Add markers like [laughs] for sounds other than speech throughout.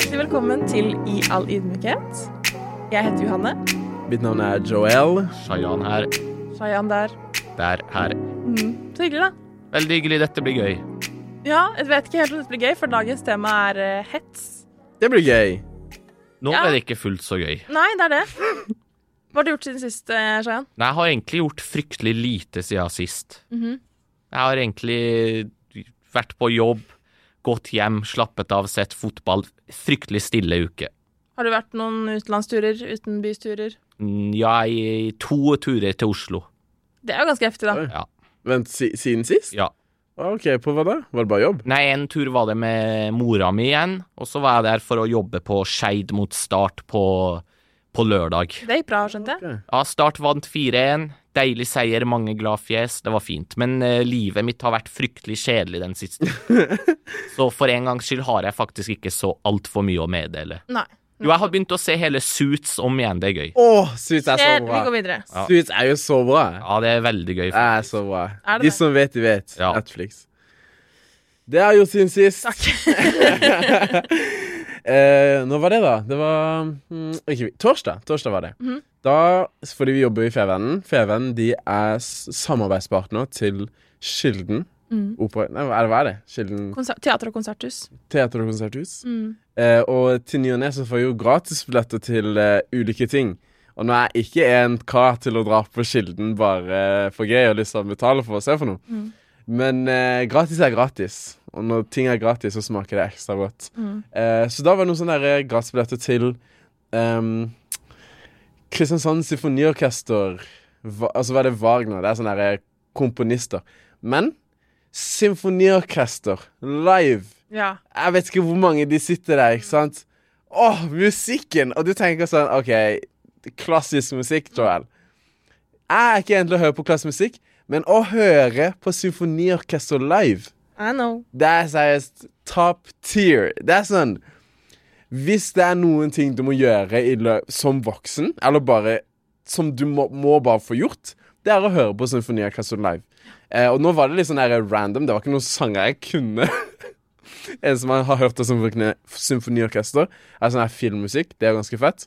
Hjertelig velkommen til I all ydmykhet. Jeg heter Johanne. Mitt navn er Joel. Shayan her. Shayan der. Der, her. Mm. Så hyggelig, da. Veldig hyggelig. Dette blir gøy. Ja, jeg vet ikke helt om dette blir gøy, for dagens tema er uh, hets. Det blir gøy. Nå Ja. er det ikke fullt så gøy. Nei, det er det. Hva har du gjort siden sist, eh, Shayan? Nei, jeg har egentlig gjort fryktelig lite siden sist. Mhm. Jeg har egentlig vært på jobb, gått hjem, slappet av, sett fotball. Fryktelig stille uke. Har du vært noen utenlandsturer, utenbysturer? Mm, Ja, i to turer til Oslo. Det er jo ganske heftig, da. Ja. Vent, si, siden sist? Ja. Ah, OK, på hva da? Var det bare jobb? Nei, en tur var det med mora mi igjen, og så var jeg der for å jobbe på Skeid mot Start på, på lørdag. Det gikk bra, skjønte jeg. Okay. Ja, Start vant 4-1. Deilig seier, mange gladfjes. Det var fint. Men uh, livet mitt har vært fryktelig kjedelig den siste. [laughs] så for en gangs skyld har jeg faktisk ikke så altfor mye å meddele. Nei. Jo, jeg har begynt å se hele Suits om igjen. Det er gøy. Å, Suits er så bra. vi går videre. Ja. Suits er jo så bra. Ja, det er veldig gøy. Det er så bra. Er det De det? som vet, de vet. Ja. Netflix. Det har jeg gjort siden sist. Takk. [laughs] [laughs] eh, når var det, da? Det var mm, ikke, Torsdag. Torsdag var det. Mhm. Da, fordi vi jobber i Fevennen Fevennen de er samarbeidspartner til Kilden Mm. opera... Nei, hva er det? Kilden teater og konserthus. teater og konserthus. Mm. Eh, og til ny og ne så får jeg jo gratisbilletter til eh, ulike ting. Og nå er jeg ikke en kar til å dra på Kilden bare for gøy og liksom betale for å se for noe. Mm. Men eh, gratis er gratis. Og når ting er gratis, så smaker det ekstra godt. Mm. Eh, så da var det noen sånne eh, gratisbilletter til um, Kristiansand Symfoniorkester. Va, altså hva er det Wagner? Det er sånne eh, komponister. Men symfoniorkester live Ja. jeg vet ikke hvor mange de sitter der, ikke sant? Åh, musikken! Og du tenker sånn, OK, klassisk musikk, Joel. Jeg er ikke egentlig å høre på klassisk musikk, men å høre på symfoniorkester live, I know. det er seriøst top tier. Det er sånn Hvis det er noen ting du må gjøre som voksen, eller bare som du må, må bare få gjort, det er å høre på symfoniorkester live. Eh, og nå var det litt sånn random. Det var ikke noen sanger jeg kunne. [laughs] En som har hørt av symfoni symfoniorkester, er sånn her filmmusikk. Det er ganske fett.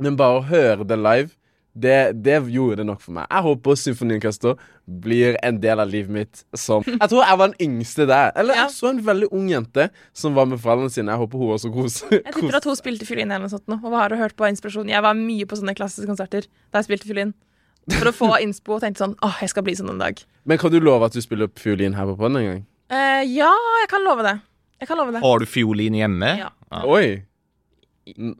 Men bare å høre det live, det, det gjorde det nok for meg. Jeg håper symfoniorkester blir en del av livet mitt som Jeg tror jeg var den yngste der. Eller Ja. jeg så en veldig ung jente som var med foreldrene sine. Jeg håper hun også koser Jeg tipper at hun spilte fiolin eller noe sånt og har hørt på inspirasjon. Jeg var mye på sånne klassiske konserter da jeg spilte fiolin. For å få [laughs] innspo og tenkte sånn åh, jeg skal bli sånn en dag. Men kan du love at du spiller fiolin her på podden en gang? Eh, ja, jeg kan love det. Jeg kan love det. Har du fiolin hjemme? Ja. Oi!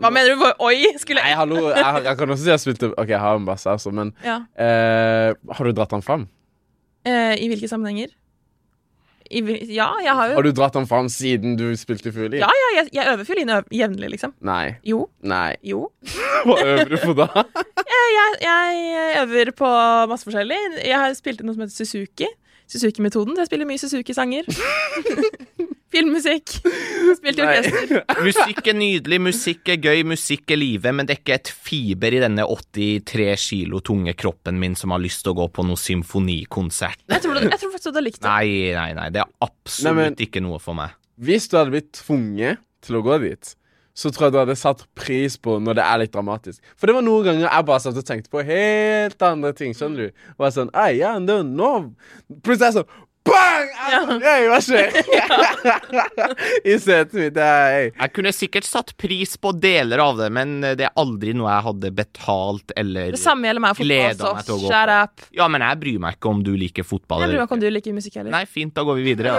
Hva mener du? Oi! Skulle Nei, hallo. Jeg, jeg kan også si jeg spilte OK, jeg har en bass, altså, men Ja. eh, Har du dratt den fram? Eh, I hvilke sammenhenger? I, ja, jeg har jo Har du dratt den fram siden du spilte fiolin? Ja, ja, jeg, jeg øver fiolin jevnlig, liksom. Nei. Jo. Nei. Jo. [laughs] Hva øver du på da? [laughs] Jeg, jeg øver på masse forskjellig. Jeg har spilt noe som heter Suzuki. Suzuki-metoden. Jeg spiller mye Suzuki-sanger. [laughs] Filmmusikk. Spilt i orkester. [laughs] Musikk er nydelig, musikk er gøy, musikk er livet, men det er ikke et fiber i denne 83 kilo tunge kroppen min som har lyst til å gå på noen symfonikonsert. Jeg tror, jeg tror faktisk du hadde likt det. Nei, nei, nei, det er absolutt Nei, men- ikke noe for meg. Hvis du hadde blitt tvunget til å gå dit, så tror jeg du hadde satt pris på når det er litt dramatisk. For det var noen ganger jeg bare satt og tenkte på helt andre ting, skjønner du. Og jeg sånn ja, nå, nå Plutselig er jeg sånn Bang! Er sånn, hva skjer? [laughs] [laughs] I setet mitt. Er. Jeg kunne sikkert satt pris på deler av det, men det er aldri noe jeg hadde betalt eller Det samme gjelder meg og fotball. meg til å Så shut up. Ja, men jeg bryr meg ikke om du liker fotball. Jeg bryr meg ikke om du liker musikk heller. Nei, fint, da går vi videre.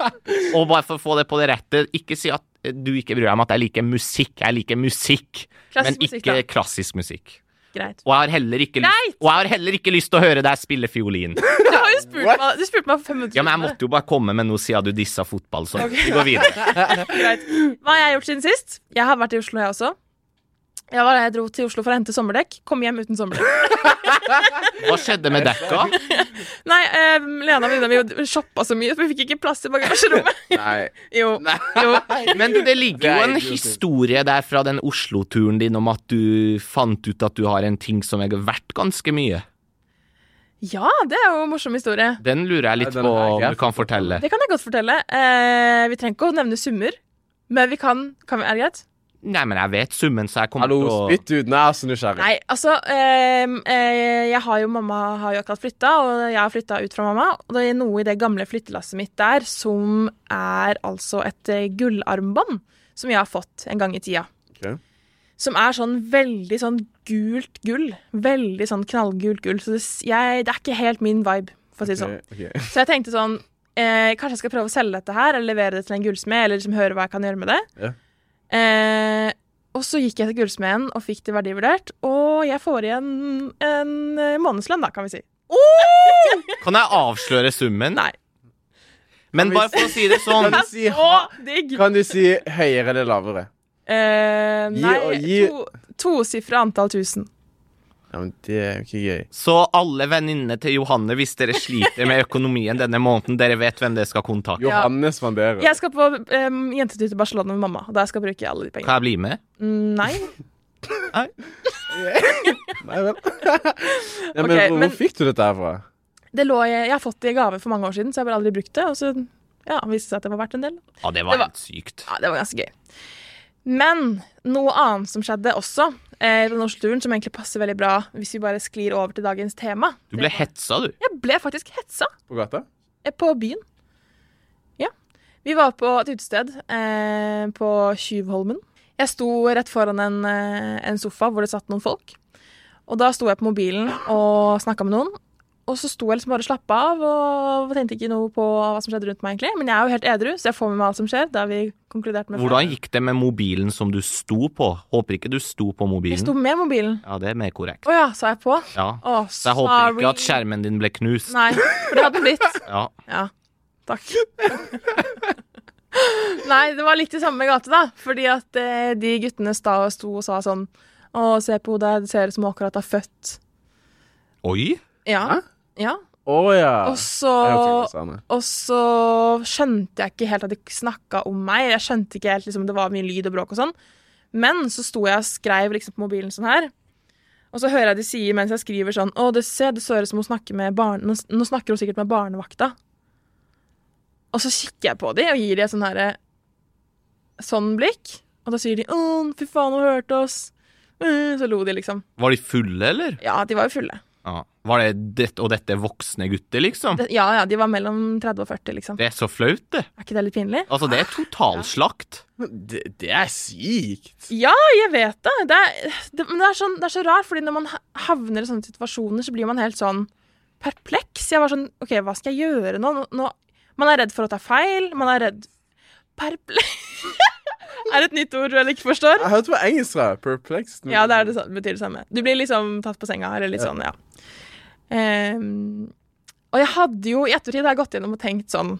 [laughs] Og bare for å få det på det rette, ikke si at eh, du ikke bryr deg om at jeg liker musikk. Jeg liker musikk, Klassisk men ikke musikk, klassisk musikk. Greit. Og jeg har heller ikke, lyst, og jeg har heller ikke lyst til å høre deg spille fiolin. [laughs] Du har jo spurt What? meg, du spurte meg for fem minutter Ja, men jeg måtte jo bare komme med noe siden du dissa fotball, så vi går videre. [laughs] Greit. Hva har jeg gjort siden sist? Jeg har vært i Oslo, jeg også. Jeg, var, jeg dro til Oslo for å hente sommerdekk. Kom hjem uten sommerdekk. [laughs] Hva skjedde med dekka? [laughs] Nei, eh, Lena og venninna mi shoppa så mye, så vi fikk ikke plass i bagasjerommet. [laughs] Nei. Jo. Nei. jo. Men det ligger er jo en historie der fra den Oslo-turen din om at du fant ut at du har en ting som er verdt ganske mye. Ja, det er jo en morsom historie. Den lurer jeg litt på om du kan fortelle. Det kan jeg godt fortelle. Eh, vi trenger ikke å nevne summer, Men vi kan, kan vi, Er det greit? Nei, men jeg vet summen, så jeg kommer Hallo, til å spytt ut. Nå er jeg så nysgjerrig. Nei, altså eh, Jeg har jo Mamma har jo akkurat flytta, og jeg har flytta ut fra mamma. Og det er noe i det gamle flyttelasset mitt der som er altså et eh, gullarmbånd som jeg har fått en gang i tida. Ok. Som er sånn veldig sånn gult gull. Veldig sånn knallgult gull. Så det, jeg, det er ikke helt min vibe, for å si det sånn. Ok, ok. Så jeg tenkte sånn eh, Kanskje jeg skal prøve å selge dette her, eller levere det til en gullsmed, eller liksom høre hva jeg kan gjøre med det. Ja. Eh, og så gikk jeg til gullsmeden og fikk det verdivurdert, og jeg får igjen en eh, månedslønn, da, kan vi si. [laughs] Kan jeg avsløre summen? Nei. Men bare for å si det sånn Kan du si, kan du si høyere eller lavere? Eh, nei, tosifra to, antall tusen. Ja, men Det er jo ikke gøy. Så alle venninnene til Johanne, hvis dere sliter med økonomien denne måneden, dere vet hvem dere skal kontakte. Johanne spanderer. Jeg skal på um, jentetur til Barcelona med mamma, der skal jeg bruke alle de pengene. Kan jeg bli med? Mm, Nei. [laughs] Nei [laughs] vel. [laughs] ja, men Ok, hvor, men- hvor fikk du dette her fra? Det lå, jeg, jeg har fått det i gave for mange år siden, så jeg har bare aldri brukt det. Og så ja, viste det seg at det var verdt en del. Ja, det Det var var- helt sykt. Ja, det var ganske gøy. Men noe annet som skjedde også eh, på norskturen, som egentlig passer veldig bra hvis vi bare sklir over til dagens tema Du ble hetsa, du. Jeg ble faktisk hetsa På gata? eh, på byen. Ja. Vi var på et utested eh, på Tjuvholmen. Jeg sto rett foran en, eh, en sofa hvor det satt noen folk. Og da sto jeg på mobilen og snakka med noen. Og så sto jeg liksom bare og slappa av og tenkte ikke noe på hva som skjedde rundt meg. egentlig Men jeg er jo helt edru, så jeg får med meg alt som skjer. da vi konkludert med. Hvordan gikk det med mobilen som du sto på? Håper ikke du sto på mobilen. Jeg sto med mobilen. Ja, det er mer korrekt. Å ja, sa jeg på? Ja. Å, Så jeg håper ikke at skjermen din ble knust. Nei, for det hadde den blitt. [laughs] Ja. Ja, takk. [laughs] Nei, det var litt i samme gate, da. Fordi at eh, de guttene sta, sto og sa sånn Å, se på hodet, det ser ut som du akkurat har født. Oi! Ja. Ja. Oh, ja. Og så. Og så skjønte jeg ikke helt at de snakka om meg. Jeg skjønte ikke helt liksom, Det var mye lyd og bråk og sånn. Men så sto jeg og skrev liksom på mobilen sånn her. Og så hører jeg de sier mens jeg skriver sånn Å, det ser det som hun snakker med barn... Nå, nå snakker hun sikkert med barnevakta. Og så kikker jeg på de og gir de et sånn herre Sånn blikk. Og da sier de Å, fy faen, hun hørte oss. Eh, Så lo de, liksom. Var de fulle, eller? Ja, de var jo fulle. Ja. Var det det, og dette voksne gutter, liksom? Det, ja, ja, de var mellom 30 og 40, liksom. Det er så flaut, det. Er ikke det litt pinlig? Altså, det er totalslakt. Det, det er sykt. Ja, jeg vet det. Det er, det, men det er, sånn, det er så rart, fordi når man havner i sånne situasjoner, så blir man helt sånn perpleks. Jeg var sånn OK, hva skal jeg gjøre nå? nå, nå man er redd for å ta feil. Man er redd Perpleks [laughs] Er et nytt ord du ikke forstår? Jeg hørte på engelsk. da. Perplexed. Ja, det, det, betyr det samme. Du blir liksom tatt på senga, eller litt Ja. sånn, ja. Um, og jeg hadde jo i ettertid har jeg gått gjennom og tenkt sånn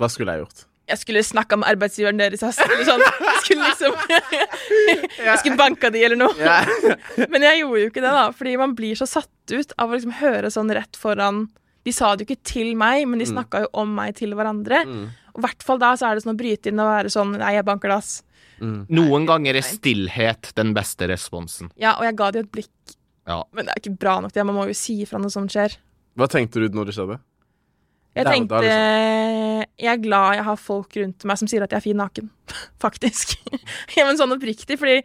Hva skulle jeg gjort? jeg skulle snakka med arbeidsgiveren deres. Eller sånn. Jeg skulle liksom Jeg skulle [laughs] banka de, eller noe. Men jeg gjorde jo ikke det, da. Fordi man blir så satt ut av å liksom høre sånn rett foran De sa det jo ikke til meg, men de snakka jo om meg til hverandre. Mm. Og i hvert fall da så er det sånn å bryte inn og være sånn Nei, jeg banker det, ass. Noen ganger er stillhet den beste responsen. Ja, og jeg ga det jo et blikk. Ja. Men det er ikke bra nok, det. Man må jo si ifra når sånt skjer. Hva tenkte du når det skjedde? Jeg tenkte liksom. Jeg er glad jeg har folk rundt meg som sier at jeg er fin naken. [laughs] Faktisk. [laughs] ja, men sånn oppriktig, fordi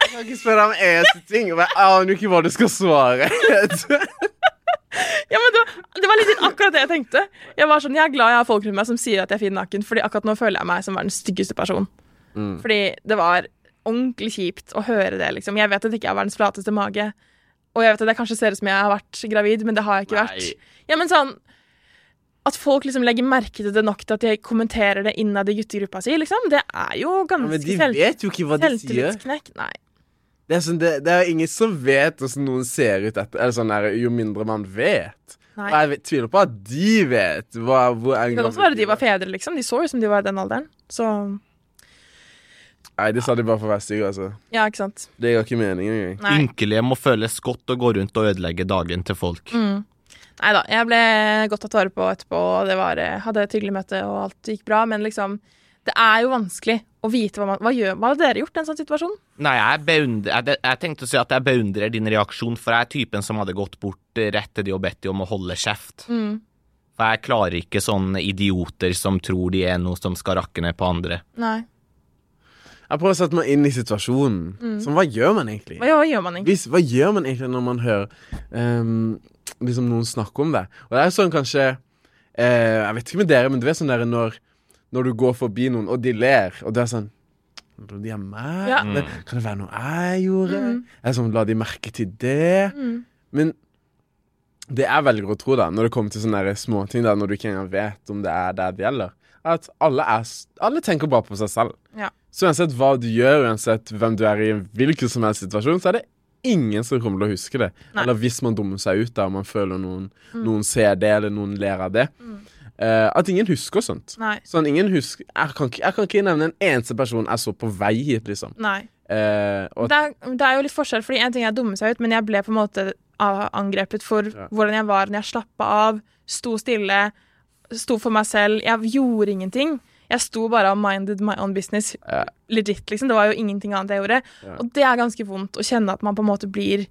Jeg kan ikke spørre om eneste ting. og Jeg aner ikke hva du skal svare. Ja, men det, var- det var litt akkurat det jeg tenkte. Jeg var sånn, jeg er glad jeg har folk rundt meg som sier at jeg er fin naken, Fordi akkurat nå føler jeg meg som verdens styggeste person. Mm. Fordi det var ordentlig kjipt å høre det, liksom. Jeg vet at jeg ikke har verdens flateste mage. Og jeg vet at jeg kanskje ser ut som jeg har vært gravid, men det har jeg ikke Nei. vært. Ja, men sånn At folk liksom legger merke til det nok til at jeg kommenterer det innad i guttegruppa si, liksom. Det er jo ganske Men de vet jo ikke hva de sier. selvtillitsknekk. Nei. Det er, sånn, det, det er ingen som vet hvordan noen ser ut etter Eller sånn der, Jo mindre man vet. Nei. Og jeg vet, tviler på at de vet hva, hvor Det kan også være de var fedre, liksom. De så jo som de var i den alderen. Så Nei, det sa de bare for å være stygge, altså. ja, ikke sant. Det ga ikke mening engang. Nei. Ynkelige må føles godt å gå rundt og ødelegge dagen til folk. Mm. Nei da, jeg ble godt tatt vare på etterpå, og det var, eh, hadde et hyggelig møte, og alt gikk bra, men liksom Det er jo vanskelig å vite hva man Hva, gjør, hva hadde dere gjort i en sånn situasjon? Nei, jeg, beundrer, jeg, jeg tenkte å si at jeg beundrer din reaksjon, for jeg er typen som hadde gått bort eh, rett til de og bedt de om å holde kjeft. Mm. For jeg klarer ikke sånne idioter som tror de er noe som skal rakke ned på andre. Nei. Jeg prøver å sette meg inn i situasjonen. Sånn, hva gjør man egentlig? Hva, hva gjør man egentlig? Hvis, hva gjør man egentlig når man hører um, liksom noen snakke om det? Og det er sånn kanskje uh, Jeg vet ikke med dere, men du vet sånn der når, når du går forbi noen, og de ler, og det er sånn de er meg? Ja. Kan det være noe jeg gjorde? Mm. Jeg sånn, La de merke til det? Mm. Men det jeg velger å tro, da, når det kommer til sånne der småting, da, når du ikke engang vet om det er det det gjelder, at alle, er, alle tenker bare på seg selv. Ja. Så uansett hva du gjør, uansett hvem du er i hvilken som helst situasjon, så er det ingen som kommer til å huske det. Nei. Eller hvis man dummer seg ut, da, og man føler noen, Mm. noen ser det, eller noen ler av det. Eh, at ingen husker sånt. Nei. Sånn, ingen husker jeg kan, jeg kan ikke nevne en eneste person jeg så på vei hit, liksom. Nei. Uh, Det er, det er jo litt forskjell, fordi en ting er å dumme seg ut, men jeg ble på en måte angrepet for Ja. hvordan jeg var når jeg slappa av, sto stille, sto for meg selv. Jeg gjorde ingenting. Jeg sto bare og minded my own business. Ja. Legit, liksom. Det var jo ingenting annet jeg gjorde. Ja. Og det er ganske vondt å kjenne at man på en måte blir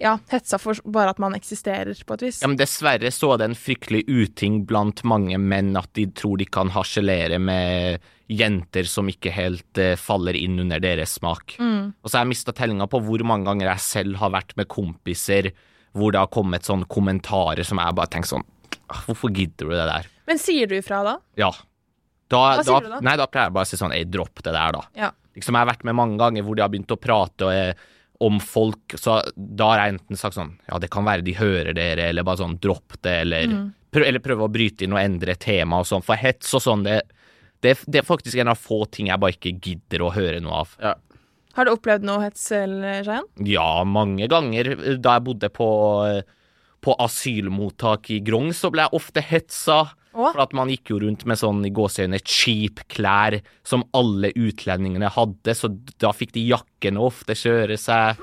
ja, hetsa for bare at man eksisterer, på et vis. Ja, men Dessverre så er det en fryktelig uting blant mange menn at de tror de kan harselere med jenter som ikke helt eh, faller inn under deres smak. Mm. Og så har jeg mista tellinga på hvor mange ganger jeg selv har vært med kompiser hvor det har kommet sånne kommentarer som jeg bare tenker sånn «Ah, Hvorfor gidder du det der? Men sier du ifra da? Ja. Da, Hva sier du da? Nei, da pleier jeg bare å si sånn Ei, dropp det der, da. Ja. Liksom, jeg har vært med mange ganger hvor de har begynt å prate eh, om folk, så da har jeg enten sagt sånn Ja, det kan være de hører dere, eller bare sånn dropp det, eller, Mm. prøv, eller prøve å bryte inn og endre tema og sånn. For hets og sånn, det, det, det er faktisk en av få ting jeg bare ikke gidder å høre noe av. ja. Har du opplevd noe hets selv, Shayan? Ja, mange ganger. Da jeg bodde på, på asylmottak i Grong, så ble jeg ofte hetsa. Å? For at man gikk jo rundt med sånn i gåseøyne cheap klær som alle utlendingene hadde, så da fikk de jakkene ofte kjøre seg.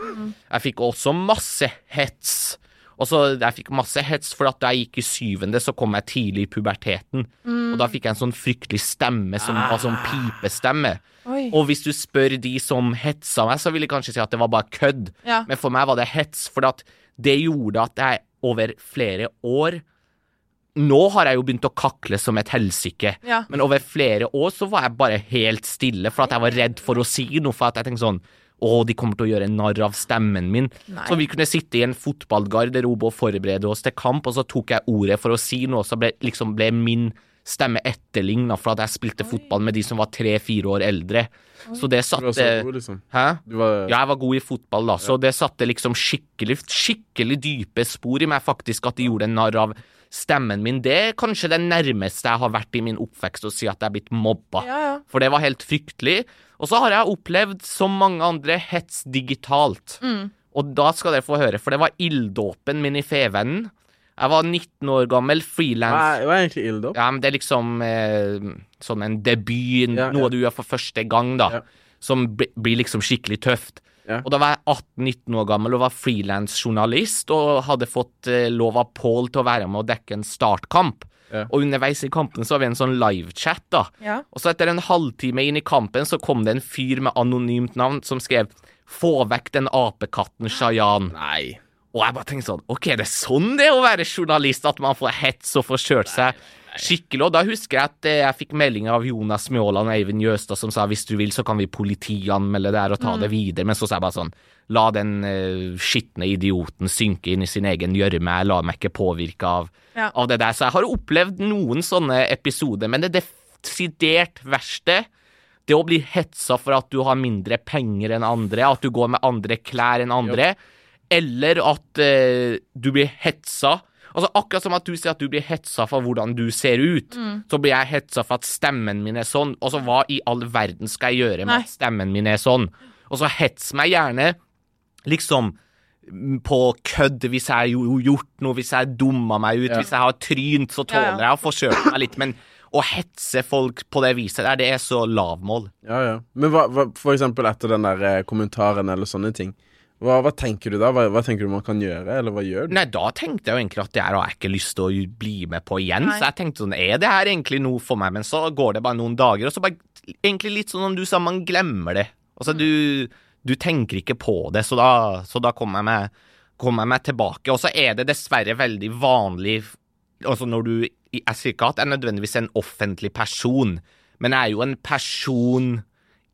Jeg fikk også masse hets. Og så Jeg fikk masse hets for at da jeg gikk i syvende, så kom jeg tidlig i puberteten. Og da fikk jeg en sånn fryktelig stemme som var sånn pipestemme. Oi. Og hvis du spør de som hetsa meg, så vil de kanskje si at det var bare kødd. Ja. Men for meg var det hets, for det gjorde at jeg over flere år Nå har jeg jo begynt å kakle som et helsike, Ja. men over flere år så var jeg bare helt stille for at jeg var redd for å si noe, for at jeg tenkte sånn å, de kommer til å gjøre narr av stemmen min. Nei. Så vi kunne sitte i en fotballgarderobe og forberede oss til kamp, og så tok jeg ordet for å si noe, og så ble, liksom ble min stemme etterligna for at jeg spilte fotball med de som var tre-fire år eldre. Så det Du var så god, liksom. Hæ? Du var Ja, jeg var god i fotball, da, så det satte liksom skikkelig, skikkelig dype spor i meg, faktisk, at de gjorde narr av stemmen min. Det er kanskje det nærmeste jeg har vært i min oppvekst å si at jeg er blitt mobba. Ja, ja. For det var helt fryktelig. Og så har jeg opplevd, som mange andre, hets digitalt. Mm. Og da skal dere få høre, for det var ilddåpen min i Fevennen. Jeg var 19 år gammel, frilans. Hva er, egentlig ilddåp? Ja, men det er liksom eh, sånn en debut, Ja, noe du gjør for første gang, da. Ja. Som blir liksom skikkelig tøft. Ja. Og da var jeg 18-19 år gammel og var frilansjournalist og hadde fått eh, lov av Paul til å være med og dekke en startkamp. Ja. Og underveis i kampen så har vi en sånn livechat, da. Ja. Og så etter en halvtime inn i kampen så kom det en fyr med anonymt navn som skrev 'Få vekk den apekatten, Shayan'. Nei. Og jeg bare tenkte sånn Ok, det er sånn det er å være journalist, at man får hets og får kjørt seg skikkelig. Og da husker jeg at eh, jeg fikk melding av Jonas Mjåland og Eivind Jøstad som sa hvis du vil, så kan vi politianmelde det her og ta det videre. Men så sa jeg bare sånn La den uh, skitne idioten synke inn i sin egen gjørme. Jeg lar meg ikke påvirke av, Ja. av det der. Så jeg har opplevd noen sånne episoder, men det desidert verste det å bli hetsa for at du har mindre penger enn andre, at du går med andre klær enn andre, eller at uh, du blir hetsa Altså Akkurat som at du sier at du blir hetsa for hvordan du ser ut, så blir jeg hetsa for at stemmen min er sånn. Og så hva i all verden skal jeg gjøre med Nei. at stemmen min er sånn? Og så hets meg gjerne liksom mm, på kødd hvis jeg har gjort noe, hvis jeg dumma meg ut, Ja. hvis jeg har trynt, så Ja, ja. tåler jeg å forsøke meg litt. Men å hetse folk på det viset der, det er så lavmål. Ja, ja. Men hva, hva, for eksempel etter den der eh, kommentaren eller sånne ting. Hva, hva tenker du da? Hva, hva tenker du man kan gjøre, eller hva gjør du? Nei, da tenkte jeg jo egentlig at det her har jeg ikke lyst til å bli med på igjen. Nei. Så jeg tenkte sånn, er det her egentlig noe for meg? Men så går det bare noen dager, og så bare Egentlig litt sånn som du sa, man glemmer det. Altså, du, du tenker ikke på det, så da, så da kommer jeg meg, kommer jeg meg tilbake. Og så er det dessverre veldig vanlig Altså når du Jeg sier ikke at jeg er nødvendigvis en offentlig person, men jeg er jo en person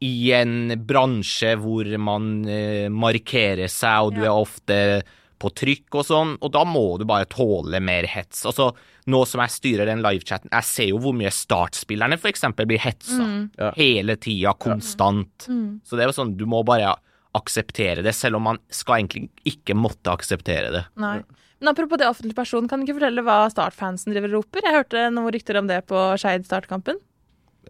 i en bransje hvor man eh, markerer seg, og du Ja. er ofte på trykk og sånn, og da må du bare tåle mer hets. Altså, nå som jeg styrer den livechatten, jeg ser jo hvor mye startspillerne eksempel blir hetsa Ja. hele tida, konstant. Så det er jo sånn, du må bare akseptere det, selv om man skal egentlig ikke måtte akseptere det. Nei. Men apropos det offentlige person, kan du ikke fortelle hva Start-fansen driver og roper? Jeg hørte noen rykter om det på Skeid Startkampen.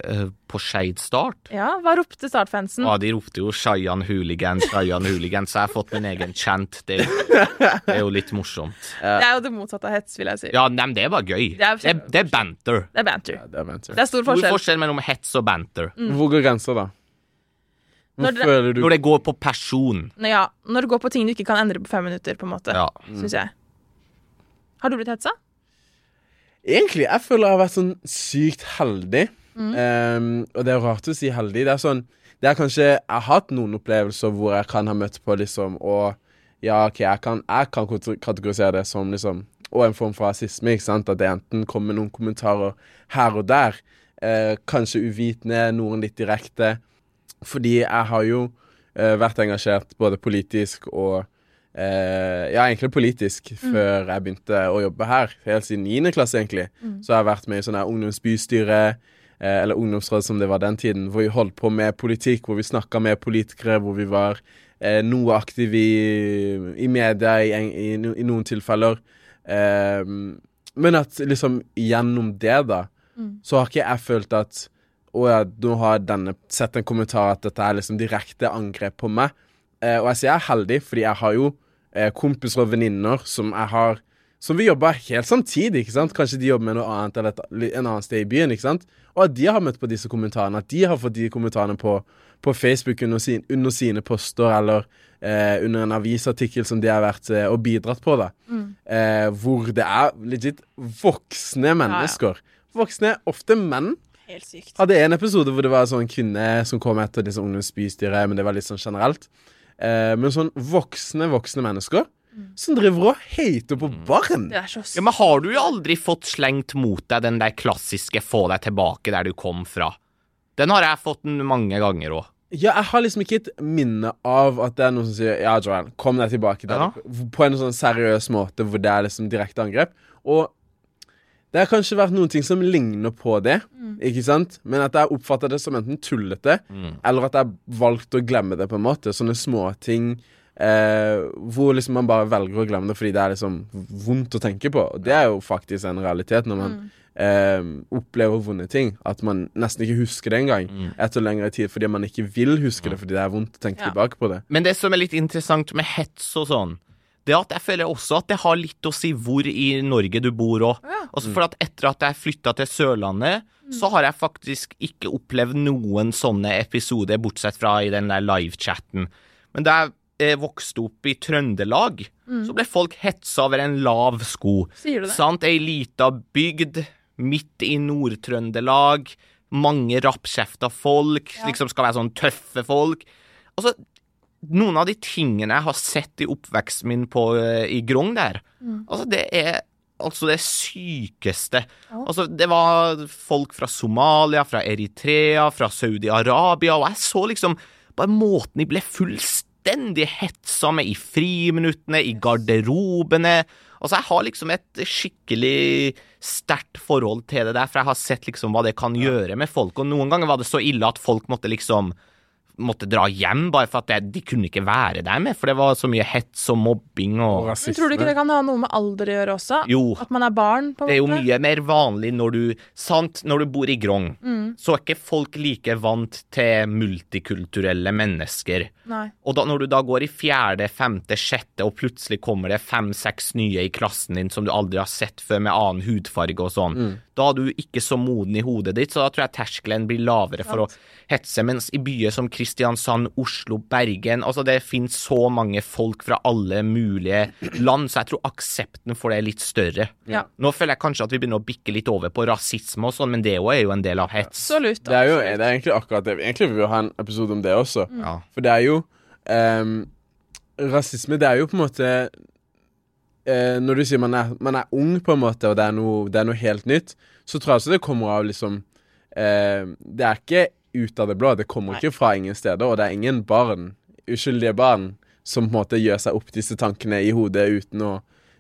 Eh, på Skeid Start Ja, hva ropte Start-fansen? Ja, de ropte jo 'Shayan hooligans', 'Shayan hooligans'. så jeg har fått min egen chant. Det er jo, [laughs] det er jo litt morsomt. Det er jo det motsatte av hets, vil jeg si. Ja, nei, men det er bare gøy. Det er Det det er banter. Det er banter. Ja, det er banter. Det er stor Stor forskjell. forskjell mellom hets og banter. Hvor går grensa, da? Hvor Når det- føler du Når det går på person. Nå, ja, når det går på ting du ikke kan endre på fem minutter, på en måte, Ja. syns jeg. Har du blitt hetsa? Egentlig, jeg føler jeg har vært sånn sykt heldig. Mm. Um, og det er rart å si heldig. Det er sånn Det er kanskje Jeg har hatt noen opplevelser hvor jeg kan ha møtt på liksom Og ja, OK, jeg kan, jeg kan kategorisere det som liksom Og en form for rasisme, ikke sant? At det enten kommer noen kommentarer her og der. Eh, kanskje uvitende, noen litt direkte. Fordi jeg har jo eh, vært engasjert både politisk og eh, Ja, egentlig politisk før jeg begynte å jobbe her. Helt siden 9. klasse, egentlig. Så har jeg vært med i sånne ungdomsbystyre, eller ungdomsråd som det var den tiden, hvor vi holdt på med politikk, hvor vi snakka med politikere, hvor vi var eh, noe aktive i, i media i, i, i noen tilfeller. Eh, men at liksom gjennom det, da, så har ikke jeg følt at å ja, nå har denne sett en kommentar at dette er liksom direkte angrep på meg. Eh, og jeg sier jeg er heldig, fordi jeg har jo eh, kompiser og venninner som jeg har Som vi jobber helt samtidig, ikke sant? Kanskje de jobber med noe annet eller et, en annen sted i byen, ikke sant? Og at de har møtt på disse kommentarene, at de har fått de kommentarene på, på Facebook under, sin, under sine poster, eller eh, under en avisartikkel som de har vært eh, og bidratt på, da. Eh, hvor det er legit voksne mennesker. Voksne, ofte menn, Helt sykt. hadde en episode hvor det var en sånn kvinne som kom etter liksom ungdomsbystyret, men det var litt sånn generelt. Eh, men sånn voksne, voksne mennesker som driver og hater på barn. Er så Ja, Men har du jo aldri fått slengt mot deg den der klassiske 'få deg tilbake der du kom fra'? Den har jeg fått mange ganger òg. Ja, jeg har liksom ikke et minne av at det er noen som sier 'ja, Joel, kom deg tilbake', der, Ja. på en sånn seriøs måte hvor det er liksom direkte angrep. Og det har kanskje vært noen ting som ligner på det, ikke sant? Men at jeg oppfatter det som enten tullete, eller at jeg har valgt å glemme det, på en måte. Sånne småting eh, hvor liksom man bare velger å glemme det fordi det er liksom vondt å tenke på. Og det er jo faktisk en realitet når man eh, opplever vonde ting. At man nesten ikke husker det engang etter lengre tid fordi man ikke vil huske det fordi det er vondt å tenke Ja. tilbake på det. Men det som er litt interessant med hets og sånn, det er at jeg føler også at det har litt å si hvor i Norge du bor òg. Ja. Altså for at etter at jeg flytta til Sørlandet, så har jeg faktisk ikke opplevd noen sånne episoder, bortsett fra i den der livechatten. Men da jeg eh, vokste opp i Trøndelag, så ble folk hetsa over en lav sko. Sier du det? Sant? Ei lita bygd midt i Nord-Trøndelag. Mange rappkjefta folk. Ja. Liksom skal være sånn tøffe folk. Altså, noen av de tingene jeg har sett i oppveksten min på, eh, i Grong der, altså, det er altså det sykeste. Altså, det var folk fra Somalia, fra Eritrea, fra Saudi-Arabia, og jeg så liksom bare måten de ble fullstendig hetsa hetsomme i friminuttene, i garderobene. Altså, jeg har liksom et skikkelig sterkt forhold til det der, for jeg har sett liksom hva det kan gjøre med folk, og noen ganger var det så ille at folk måtte liksom måtte dra hjem bare for at det, de kunne ikke være der med, for det var så mye hets og mobbing Og og Men tror du ikke det kan ha noe med alder å gjøre også? Jo. At man er barn? på en måte? Det er jo mye mer vanlig når du Sant, når du bor i Grong, så er ikke folk like vant til multikulturelle mennesker. Nei. Og da, når du da går i fjerde, femte, sjette, og plutselig kommer det fem-seks nye i klassen din som du aldri har sett før, med annen hudfarge og sånn, da er du ikke så moden i hodet ditt, så da tror jeg terskelen blir lavere for å hetse. Mens i byer som Kristiansand, Oslo, Bergen Altså, det finnes så mange folk fra alle mulige land, så jeg tror aksepten for det er litt større. Ja. Nå føler jeg kanskje at vi begynner å bikke litt over på rasisme og sånn, men det òg er jo en del av hets. Absolutt. Det er jo det er egentlig akkurat det. Egentlig vil vi ha en episode om det også. Ja. For det er jo um, Rasisme, det er jo på en måte eh, Når du sier man er, man er ung, på en måte, og det er, noe, det er noe helt nytt, så tror jeg også det kommer av liksom eh, Det er ikke ut av det blå. Det kommer Nei. ikke fra ingen steder, og det er ingen barn, uskyldige barn, som på en måte gjør seg opp disse tankene i hodet uten å,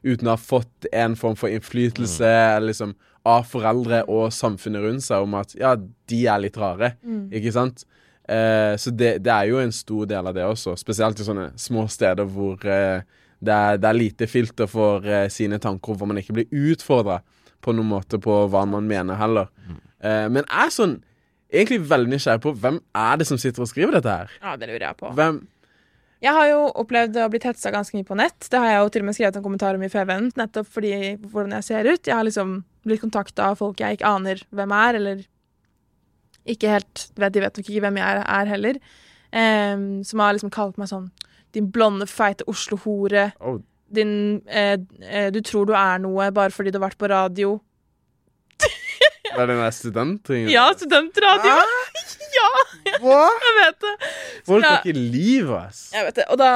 uten å ha fått en form for innflytelse mm. liksom, av foreldre og samfunnet rundt seg om at ja, de er litt rare, ikke sant? Eh, så det, det er jo en stor del av det også, spesielt i sånne små steder hvor eh, det, er, det er lite filter for eh, sine tanker, hvor man ikke blir utfordra på noen måte på hva man mener heller. Eh, men jeg er sånn egentlig veldig nysgjerrig på hvem er det som sitter og skriver dette her? Ja, det lurer jeg på. Hvem Jeg har jo opplevd å bli hetsa ganske mye på nett. Det har jeg jo til og med skrevet en kommentar om i FVN, nettopp fordi hvordan jeg ser ut. Jeg har liksom blitt kontakta av folk jeg ikke aner hvem er, eller ikke helt vet, De vet nok ikke hvem jeg er, er heller. Um, som har liksom kalt meg sånn Din blonde, feite Oslo-hore. oh, Din eh, eh, Du tror du er noe bare fordi du har vært på radio. [laughs] Er det den der studentringen? Ja, studentradio! [laughs] ja, Hva? jeg vet det. Folk har ikke liv, ass. Jeg vet det. Og da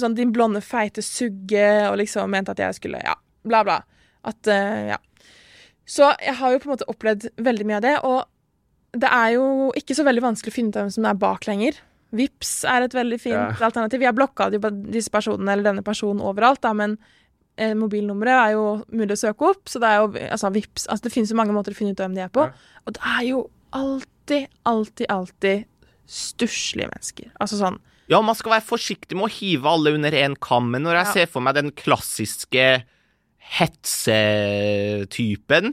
sånn din blonde, feite sugge, og liksom mente at jeg skulle Ja, bla, bla. At uh, Ja. Så jeg har jo på en måte opplevd veldig mye av det, og det er jo ikke så veldig vanskelig å finne ut hvem som er bak lenger. Vips er et veldig fint Ja. alternativ. Jeg blokka disse personene eller denne personen overalt, da, men eh, mobilnummeret er jo mulig å søke opp, så det er jo altså Vips altså, Det finnes jo mange måter å finne ut hvem de er på. Ja. Og det er jo alltid, alltid, alltid stusslige mennesker. Altså sånn Ja, man skal være forsiktig med å hive alle under én kam, men når jeg Ja. ser for meg den klassiske hetsetypen,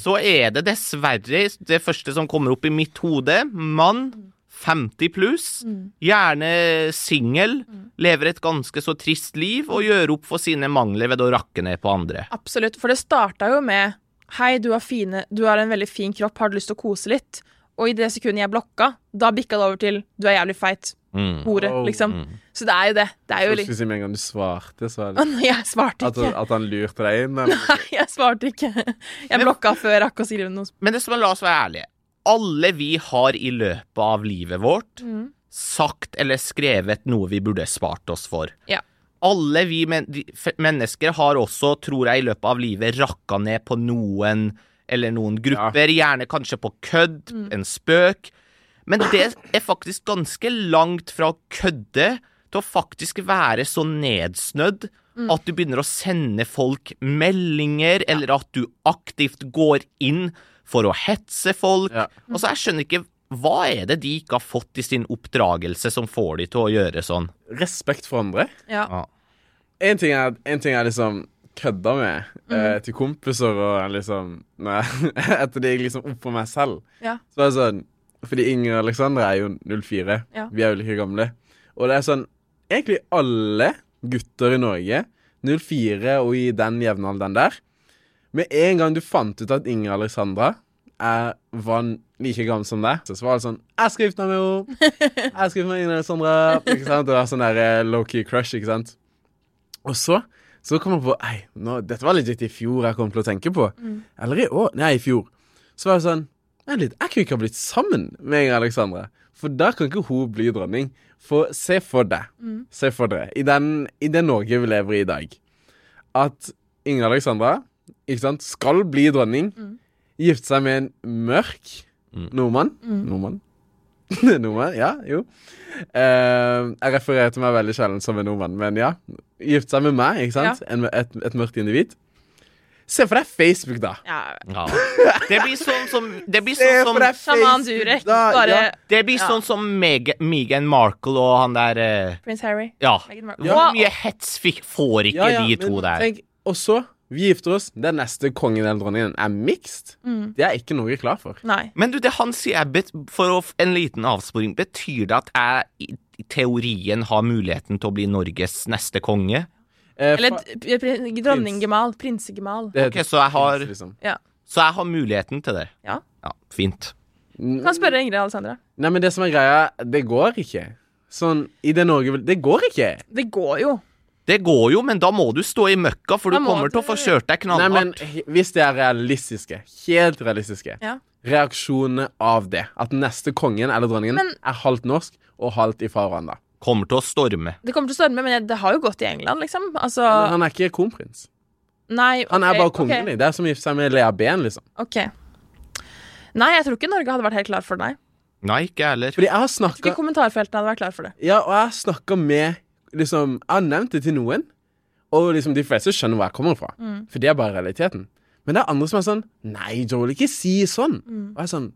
så er det dessverre det første som kommer opp i mitt hode. Mann, 50 pluss, gjerne singel, lever et ganske så trist liv og gjør opp for sine mangler ved å rakke ned på andre. Absolutt, for det starta jo med Hei, du har, fine, du har en veldig fin kropp, har du lyst til å kose litt? Og i det sekundet jeg blokka, da bikka det over til du er jævlig feit. Mm. Hore, liksom. mm. Så det er jo det. Det er jo Jeg skulle si med en gang du svarte, så er det [laughs] nei, Jeg svarte at, ikke. at han lurte deg inn. Eller? [laughs] Nei, jeg svarte ikke. Jeg blokka før jeg rakk å skrive noe. Men det som la oss være ærlige. Alle vi har i løpet av livet vårt Mm. sagt eller skrevet noe vi burde spart oss for. Ja. Alle vi men mennesker har også, tror jeg, i løpet av livet rakka ned på noen eller noen grupper, gjerne kanskje på kødd, Mm. en spøk. Men det er faktisk ganske langt fra å kødde til å faktisk være så nedsnødd Mm. at du begynner å sende folk meldinger, eller at du aktivt går inn for å hetse folk. Ja. Altså, jeg skjønner ikke hva er det de ikke har fått i sin oppdragelse som får de til å gjøre sånn? Respekt for andre. Ja. Ja. En ting er, en ting er liksom kødda med Mm. eh, til kompiser og liksom Nei, [laughs] etter det gikk liksom opp for meg selv. Ja. Så det sånn Fordi Inger og Alexandra er jo 04. Ja. Vi er jo like gamle. Og det er sånn Egentlig alle gutter i Norge, 04 og i den jevnalderen der Med en gang du fant ut at Inger Alexandra er, var like gammel som deg, så var det sånn 'Jeg skal gifte meg med henne.' [laughs] 'Jeg skal gifte meg med Inger-Alexandra! Ikke sant? Det var sånn der eh, low-key crush, ikke sant? Og så så kom jeg på Ei, nå, dette var legit i fjor jeg kom til å tenke på. Eller i år. Nei, i fjor. Så var det sånn Vent litt, jeg kunne ikke ha blitt sammen med Inger Alexandra. For da kan ikke hun bli dronning. For se for deg, se for dere, i, den, i det Norge vi lever i i dag, at Inger Alexandra ikke sant, skal bli dronning, gifte seg med en mørk nordmann. Nordmann? [laughs] nordmann, ja, jo. Eh, jeg refererer til meg veldig sjelden som en nordmann, men ja. Gifte seg med meg, ikke sant? En, et, et mørkt individ. Se for deg Facebook, da. ja. Ja. Det blir sånn som Det blir Se sånn som, Sjaman Durek. da. Bare Ja. det blir Ja. sånn som Meg Meghan Markle og han der eh, Prins Harry. Ja. Hvor mye hets fikk, får ikke Ja, ja, de to men der? Tenk, og så, vi gifter oss. Den neste kongen eller dronningen er mixed. Mm. Det er ikke noe jeg er klar for. Nei. Men du, det han sier, Abbott, for å, en liten avsporing, betyr det at jeg i, teorien har muligheten til å bli Norges neste konge? Eh, Eller fa- d- Prinsegemal. det Ok, så jeg har- prins, liksom. Ja. Så jeg har muligheten til det. Ja. Ja, fint. Du kan spørre Ingrid Alessandra. Nei, men det som er greia, det går ikke. Sånn, i det Norge vil- Det går ikke. Det går jo. Det går jo, men da må du stå i møkka, for Da du kommer til å få kjørt deg Nei, men hvis det er realistiske, helt realistiske, Ja. reaksjonene av det, at neste kongen eller dronningen Men- er halvt norsk og halvt ifra Rwanda. Kommer til å storme. Det kommer til å storme, men det har jo gått i England, liksom. Altså Men han er ikke kronprins. Nei, Han er bare kongen. kongelig. Det er som å gifte seg med Lea Ben, liksom. Okay. Nei, jeg tror ikke Norge hadde vært helt klar for det, nei. Nei, ikke heller. Fordi jeg har Jeg tror ikke kommentarfeltene hadde vært klar for det. Ja, og jeg har snakka med liksom, Jeg har nevnt det til noen, og liksom de fleste skjønner hvor jeg kommer fra. Mm. For det er bare realiteten. Men det er andre som er sånn Nei, Joel, ikke si sånn. Mm. Og jeg er sånn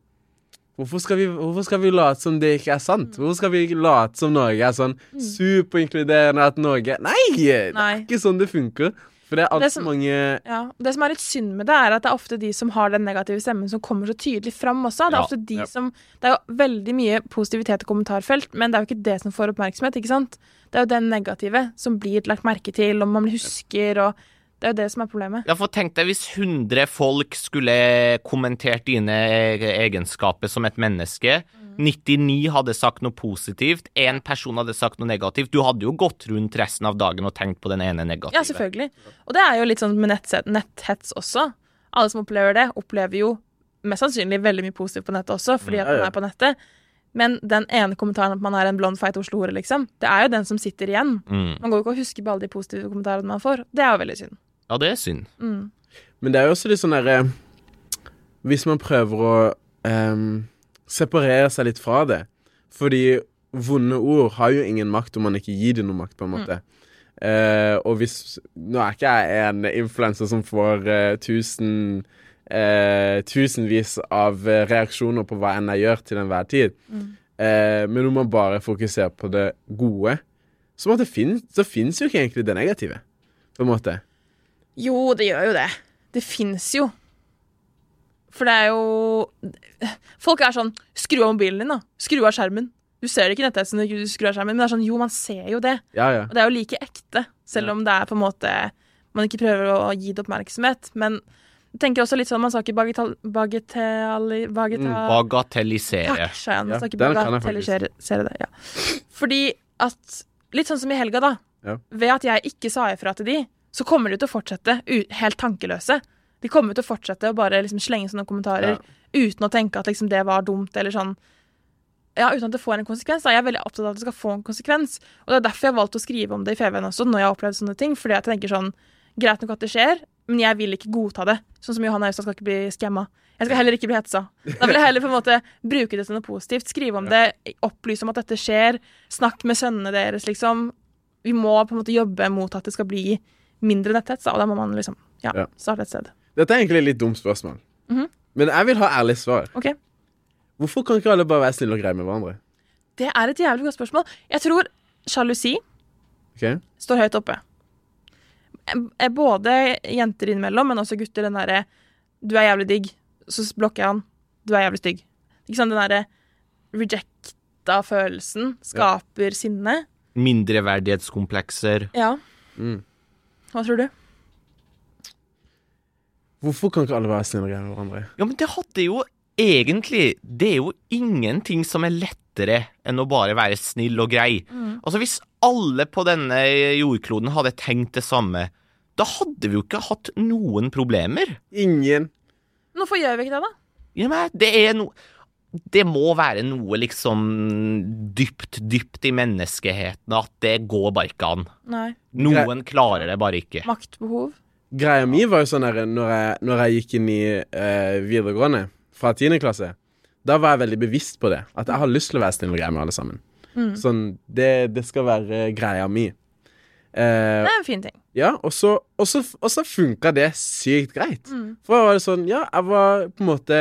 Hvorfor skal, vi, hvorfor skal vi late som det ikke er sant? Mm. Hvorfor skal vi late som Norge er sånn superinkluderende at Norge Nei! Det er ikke sånn det funker. For det er Det altfor som- mange Ja, Det som er litt synd med det, er at det er ofte de som har den negative stemmen, som kommer så tydelig fram også. Det er Ja, ofte de ja. som Det er jo veldig mye positivitet i kommentarfelt, men det er jo ikke det som får oppmerksomhet, ikke sant? Det er jo den negative som blir lagt merke til, og man husker, og det er jo det som er problemet. Ja, for tenk deg hvis 100 folk skulle kommentert dine e- egenskaper som et menneske. 99 hadde sagt noe positivt, én person hadde sagt noe negativt. Du hadde jo gått rundt resten av dagen og tenkt på den ene negative. Ja, selvfølgelig. Og det er jo litt sånn med netthets også. Alle som opplever det, opplever jo mest sannsynlig veldig mye positivt på nettet også, fordi at man er på nettet. Men den ene kommentaren at man er en blond, feit Oslo-hore, liksom, det er jo den som sitter igjen. Mm. Man går jo ikke og husker på alle de positive kommentarene man får. Det er jo veldig synd. Ja, det er synd. Mm. Men det er jo også litt sånn derre Hvis man prøver å ehm, separere seg litt fra det Fordi vonde ord har jo ingen makt om man ikke gir dem noe makt, på en måte. Eh, og hvis Nå er ikke jeg en influenser som får eh, tusen eh, tusenvis av eh, reaksjoner på hva enn jeg gjør til enhver tid. Eh, men når man bare fokuserer på det gode, så, måtte fin så fins jo ikke egentlig det negative. På en måte. Jo, det gjør jo det. Det fins jo. For det er jo Folk er sånn Skru av mobilen din, da. Skru av skjermen. Du ser det ikke i netthetsen når du skrur av skjermen, men det er sånn, jo, man ser jo det. Ja, ja. Og det er jo like ekte, selv om det er på en måte man ikke prøver å gi det oppmerksomhet. Men jeg tenker også litt sånn, man skal ikke bagatell... Bagatell... bagatell Bagatellisere. Takk, Shayan. Man skal ikke bagatellisere det. Ja. Fordi at Litt sånn som i helga, da. Ja. Ved at jeg ikke sa ifra til de, så kommer de til å fortsette helt tankeløse. De kommer til å fortsette å bare liksom slenge sånne kommentarer uten å tenke at liksom det var dumt, eller sånn Ja, uten at det får en konsekvens. Da. Jeg er veldig opptatt av at det skal få en konsekvens. Og det er derfor jeg har valgt å skrive om det i FVN også, når jeg har opplevd sånne ting. Fordi jeg tenker sånn Greit nok at det skjer, men jeg vil ikke godta det. Sånn som Johanna Austad skal ikke bli skamma. Jeg skal heller ikke bli hetsa. Da vil jeg heller på en måte bruke det til noe positivt. Skrive om det, opplyse om at dette skjer. Snakk med sønnene deres, liksom. Vi må på en måte jobbe mot at det skal bli mindre netthets, og da må man liksom ja, Ja. starte et sted. Dette er egentlig et litt dumt spørsmål. Mhm. Men jeg vil ha ærlig svar. Okay. Hvorfor kan ikke alle bare være snille og greie med hverandre? Det er et jævlig godt spørsmål. Jeg tror sjalusi okay. står høyt oppe. Er både jenter innimellom, men også gutter. Den derre 'du er jævlig digg', så blokker jeg han. 'Du er jævlig stygg'. Ikke sant? Den derre rejecta følelsen skaper sinne. Mindreverdighetskomplekser. Ja. Mm. Hva tror du? Hvorfor kan ikke alle være snille og greie med hverandre? Ja, men det hadde jo egentlig Det er jo ingenting som er lettere enn å bare være snill og grei. Altså, hvis alle på denne jordkloden hadde tenkt det samme, da hadde vi jo ikke hatt noen problemer. Ingen. Men Hvorfor gjør vi ikke det, da? Ja, men det er noe Det må være noe liksom dypt, dypt i menneskeheten at det går bare ikke an. Nei. Noen klarer det bare ikke. Maktbehov? Greia mi var jo sånn der når jeg, når jeg gikk inn i eh, videregående fra 10. klasse. Da var jeg veldig bevisst på det. At jeg har lyst til å være snill og grei med alle sammen. Sånn, det, det skal være greia mi. Eh, Det er en fin ting. ja, og så, og så, og så funka det sykt greit. Mm. For da var det sånn, ja, jeg var på en måte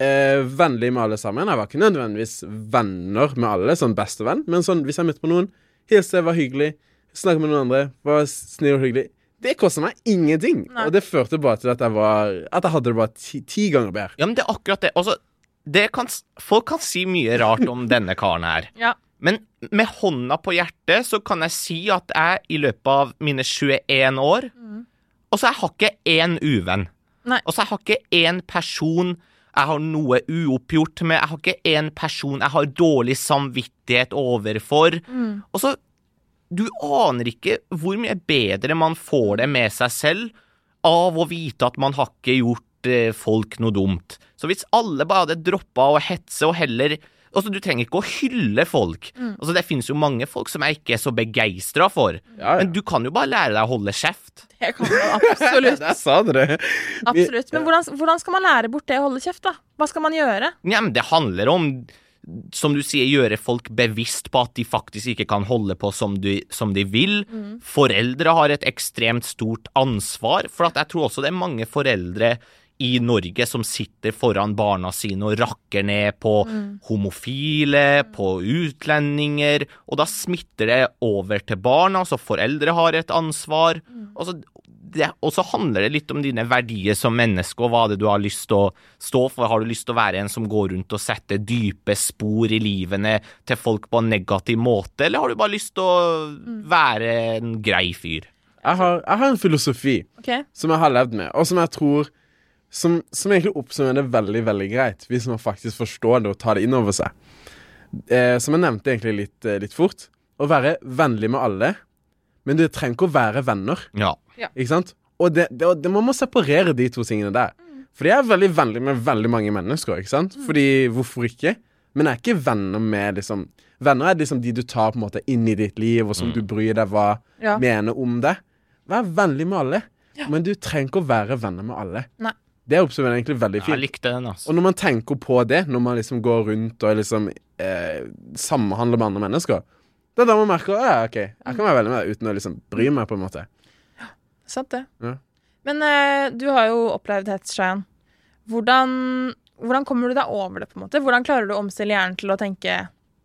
eh, vennlig med alle sammen. Jeg var ikke nødvendigvis venner med alle, sånn bestevenn, men sånn, hvis jeg møtte på noen, hilste, var hyggelig, snakket med noen andre, var snill og hyggelig, det kosta meg ingenting. Nei. Og det førte bare til at jeg var At jeg hadde det bare ti, ti ganger bedre. Ja, men det er akkurat det. Altså, det kan, folk kan si mye rart om [laughs] denne karen her. Ja. Men med hånda på hjertet så kan jeg si at jeg i løpet av mine 21 år Og så jeg har ikke én uvenn. Nei. Og så jeg har ikke én person jeg har noe uoppgjort med. Jeg har ikke én person jeg har dårlig samvittighet overfor. Og så Du aner ikke hvor mye bedre man får det med seg selv av å vite at man har ikke gjort eh, folk noe dumt. Så hvis alle bare hadde droppa å hetse og heller Altså, Du trenger ikke å hylle folk. Altså, Det finnes jo mange folk som jeg ikke er så begeistra for. Ja, ja. Men du kan jo bare lære deg å holde kjeft. Det kan man absolutt. [laughs] Der sa dere absolutt. Men hvordan, hvordan skal man lære bort det å holde kjeft, da? Hva skal man gjøre? Ja, men Det handler om, som du sier, gjøre folk bevisst på at de faktisk ikke kan holde på som de, som de vil. Foreldre har et ekstremt stort ansvar, for at jeg tror også det er mange foreldre i Norge som sitter foran barna sine og rakker ned på homofile, på utlendinger, og da smitter det over til barna, så foreldre har et ansvar. Og så det, og så handler det litt om dine verdier som menneske, og hva det du har lyst til å stå for. Har du lyst til å være en som går rundt og setter dype spor i livene til folk på en negativ måte, eller har du bare lyst til å være en grei fyr? Jeg har, jeg har en filosofi okay. som jeg har levd med, og som jeg tror Som, som egentlig oppsummerer det veldig veldig greit, hvis man faktisk forstår det og tar det inn over seg. Eh, som jeg nevnte egentlig litt, eh, litt fort. Å være vennlig med alle, men du trenger ikke å være venner. Ja. Ikke sant? Og det, det, det, man må separere de to tingene der. Fordi jeg er veldig vennlig med veldig mange mennesker. ikke sant? Fordi hvorfor ikke? Men jeg er ikke venner med liksom Venner er liksom de du tar på en måte inn i ditt liv, og som du bryr deg hva Ja. mener om det. Vær vennlig med alle, men du trenger ikke å være venner med alle. Nei. Det oppsummerer egentlig veldig fint. Jeg likte den, altså. Og når man tenker på det, når man liksom går rundt og liksom eh, samhandler med andre mennesker, det er da man merker ja, OK, jeg kan være veldig med uten å liksom bry meg, på en måte. Ja, Sant det. Ja. Men eh, du har jo opplevd hets, Shayan. Hvordan, hvordan kommer du deg over det, på en måte? Hvordan klarer du å omstille hjernen til å tenke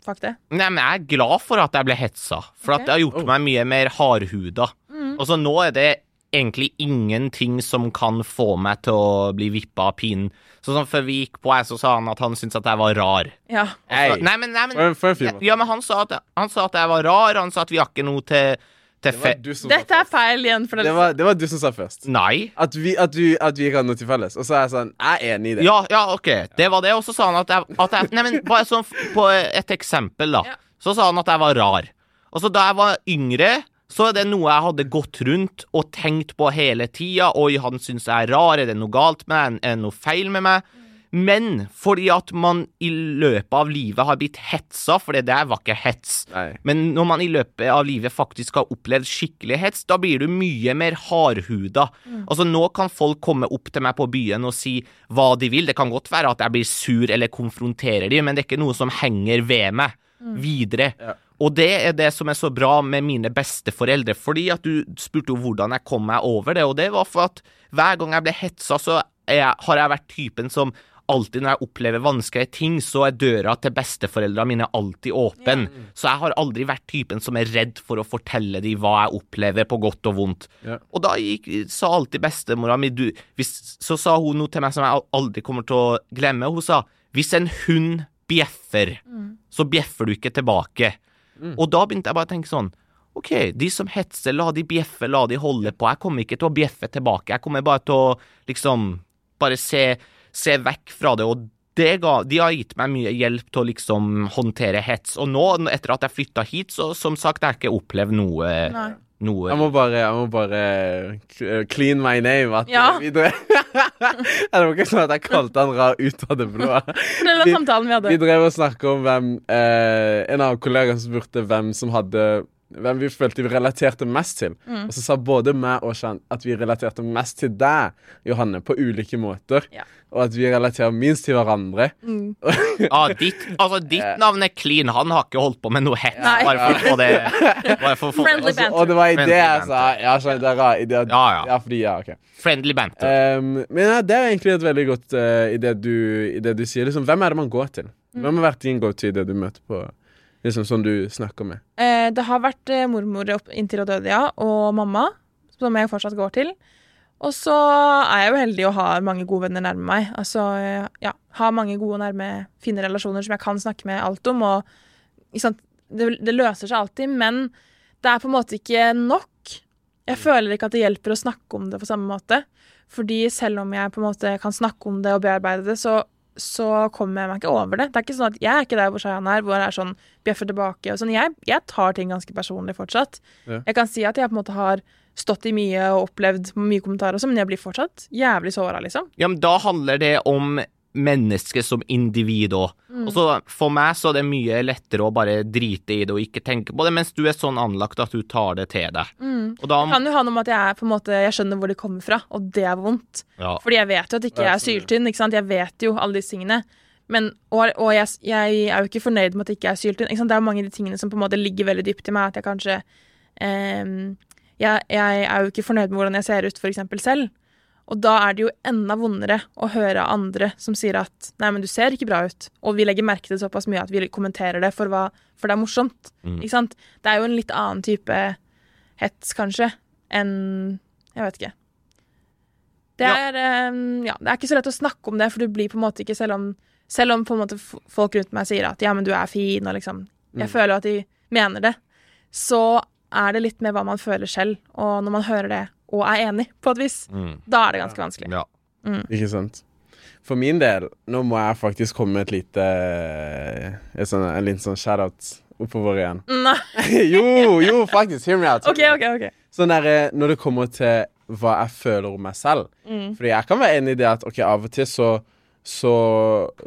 fuck det? Nei, men jeg er glad for at jeg ble hetsa, for okay. at det har gjort Oh. meg mye mer hardhuda. Og så nå er det egentlig ingenting som kan få meg til å bli vippa av pinnen. Sånn som før vi gikk på, jeg, så sa han at han syntes at jeg var rar. Ja. Hey. Nei, men, nei, men For for. Ja, men han sa, at, han sa at jeg var rar, han sa at vi har ikke noe til, Dette er feil igjen. For Det det, var, det var du som sa først. Nei. At vi, at, du, at vi ikke hadde noe til felles. Og så er jeg sånn Jeg er enig i det. Ja, ja, ok. Det var det. Og så sa han at jeg, at jeg Nei, men bare sånn på et eksempel, da. Ja. Så sa han at jeg var rar. Og så da jeg var yngre, så er det noe jeg hadde gått rundt og tenkt på hele tida. Oi, han syns jeg er rar. Er det noe galt med meg? Er det noe feil med meg? Men fordi at man i løpet av livet har blitt hetsa, for det der var ikke hets. Nei. Men når man i løpet av livet faktisk har opplevd skikkelig hets, da blir du mye mer hardhuda. Altså Nå kan folk komme opp til meg på byen og si hva de vil. Det kan godt være at jeg blir sur eller konfronterer dem, men det er ikke noe som henger ved meg videre. Ja. Og det er det som er så bra med mine besteforeldre, fordi at du spurte jo hvordan jeg kom meg over det, og det var for at hver gang jeg ble hetsa, så jeg, har jeg vært typen som alltid når jeg opplever vanskelige ting, så er døra til besteforeldrene mine alltid åpen. Så jeg har aldri vært typen som er redd for å fortelle dem hva jeg opplever, på godt og vondt. Yeah. Og da gikk, sa alltid bestemora mi du, hvis, Så sa hun noe til meg som jeg aldri kommer til å glemme. Hun sa hvis en hund bjeffer, så bjeffer du ikke tilbake. Og da begynte jeg bare å tenke sånn OK, de som hetser, la de bjeffe, la de holde på. Jeg kommer ikke til å bjeffe tilbake. Jeg kommer bare til å liksom bare se, se vekk fra det. Og det ga, de har gitt meg mye hjelp til å liksom håndtere hets. Og nå, etter at jeg flytta hit, så som sagt, jeg har ikke opplevd noe, Nei. Noe Jeg må bare, jeg må bare clean my name. At Ja. vi drev [laughs] Det var ikke sånn at jeg kalte han rar ut av det blå. Samtalen vi Vi drev og snakka om hvem eh, En av kollegaene spurte hvem som hadde hvem vi følte vi relaterte mest til. Mm. Og så sa både meg og Shan at vi relaterte mest til deg, Johanne, på ulike måter. Ja. Og at vi relaterer minst til hverandre. Mm. [laughs] ah, ditt, altså, ditt navn er clean. Han har ikke holdt på med noe hett. Bare for å få det [laughs] bare for å Friendly banter. så, banter. og det var i det jeg sa. Ja, Shan, det er rar idé. Ja, ja. Ja, fordi, ja, ok. Friendly banter. Um, men ja, det er egentlig et veldig godt uh, i, det du, i det du sier. Liksom, hvem er det man går til? Mm. Hvem har vært din go-to i det du møter på Liksom Sånn du snakker med? Eh, det har vært eh, mormor inntil hun døde, ja, og mamma, som jeg fortsatt går til. Og så er jeg jo heldig og har mange gode venner nærme meg. Altså, eh, ja, har mange gode, og nærme, fine relasjoner som jeg kan snakke med alt om. Og liksom? Det, det løser seg alltid, men det er på en måte ikke nok. Jeg føler ikke at det hjelper å snakke om det på samme måte. Fordi selv om jeg på en måte kan snakke om det og bearbeide det, så, så kommer jeg meg ikke over det. Det er ikke sånn at Jeg er ikke der hvor Shayan er, hvor han er sånn bjeffer tilbake og sånn. Jeg, jeg tar ting ganske personlig fortsatt. Ja. Jeg kan si at jeg på en måte har stått i mye og opplevd mye kommentarer og sånn, men jeg blir fortsatt jævlig såra, liksom. Ja, men da handler det om menneske som individ òg. Mm. Og så for meg så er det mye lettere å bare drite i det og ikke tenke på det, mens du er sånn anlagt at du tar det til deg. Mm. Og da Det kan jo ha noe med at jeg, er på en måte, jeg skjønner hvor det kommer fra, og det er vondt. ja. Fordi jeg vet jo at ikke jeg er syltynn, ikke sant? Jeg vet jo alle disse tingene. Men, og og jeg, jeg er jo ikke fornøyd med at jeg ikke er syltynn. Ikke sant? Det er jo mange av de tingene som på en måte ligger veldig dypt i meg. At jeg kanskje eh, jeg, jeg er jo ikke fornøyd med hvordan jeg ser ut, for eksempel selv. Og da er det jo enda vondere å høre andre som sier at 'nei, men du ser ikke bra ut', og vi legger merke til det såpass mye at vi kommenterer det for, hva, for det er morsomt. Mm. Ikke sant? Det er jo en litt annen type hets, kanskje, enn Jeg vet ikke. Det Ja. er, eh, ja, det er ikke så lett å snakke om det, for du blir på en måte ikke Selv om, selv om på en måte folk rundt meg sier at 'ja, men du er fin', og liksom Jeg føler jo at de mener det. Så er det litt med hva man føler selv, og når man hører det og er enig, på et vis, Mm. da er det ganske vanskelig. ja. Ikke sant? For min del, nå må jeg faktisk komme med et lite et sånt, En liten sånn shout-out oppover igjen. [laughs] Nei, [laughs] jo, jo, faktisk. Hear me out. Okay, okay, okay. Sånn der, eh, Når det kommer til hva jeg føler om meg selv Mm. Fordi jeg kan være enig i det at ok, av og til så Så,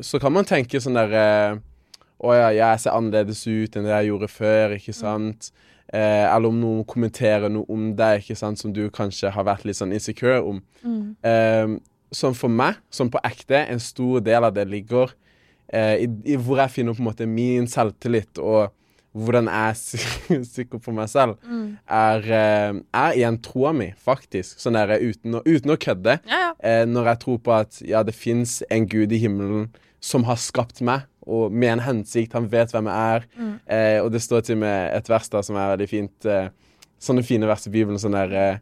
så kan man tenke sånn der eh, Å ja, jeg ser annerledes ut enn det jeg gjorde før, ikke sant? Eh, eller om noen kommenterer noe om deg, ikke sant, som du kanskje har vært litt sånn insecure om. Mm. Eh, sånn for meg, sånn på ekte, en stor del av det ligger eh, i, i hvor jeg finner på en måte min selvtillit, og hvordan jeg er [laughs] sikker på meg selv, Mm. er, eh, er igjen troa mi, faktisk. Sånn der, uten, å, uten å kødde. Ja, ja. Eh, når jeg tror på at ja, det fins en gud i himmelen som har skapt meg, og med en hensikt. Han vet hvem jeg er. Mm. Eh, og det står til med et vers da som er veldig fint. Eh, sånne fine vers i Bibelen. Sånn der eh,